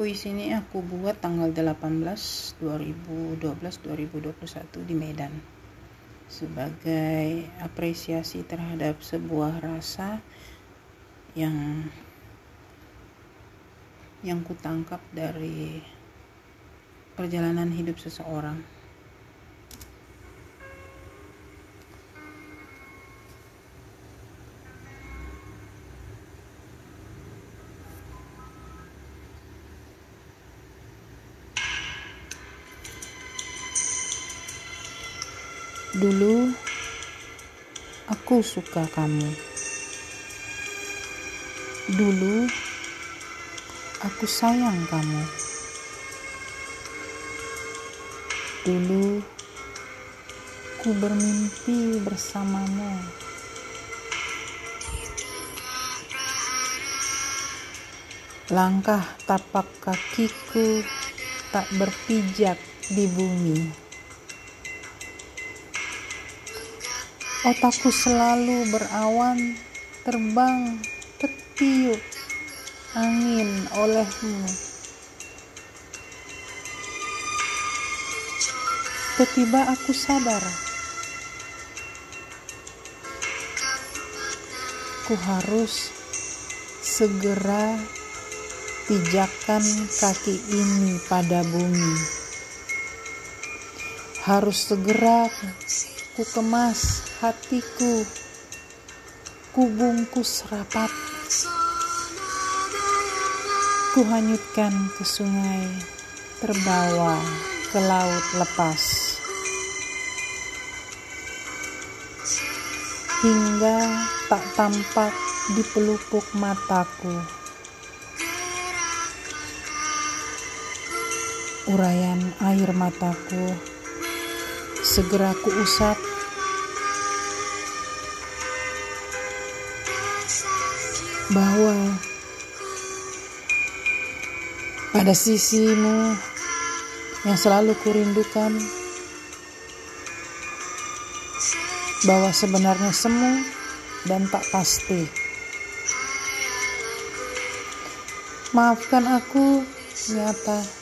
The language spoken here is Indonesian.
puisi ini aku buat tanggal 18 2012 2021 di Medan sebagai apresiasi terhadap sebuah rasa yang yang kutangkap dari perjalanan hidup seseorang. Dulu aku suka kamu. Dulu aku sayang kamu. Dulu ku bermimpi bersamamu. Langkah tapak kakiku tak berpijak di bumi. Otakku selalu berawan terbang tertiup angin olehmu. Tiba-tiba aku sadar ku harus segera pijakan kaki ini pada bumi. Harus segera ku kemas hatiku, ku bungkus rapat, ku hanyutkan ke sungai, terbawa ke laut lepas. Hingga tak tampak di pelupuk mataku. Urayan air mataku segera kuusap bahwa pada sisimu yang selalu kurindukan bahwa sebenarnya semu dan tak pasti. Maafkan aku, nyata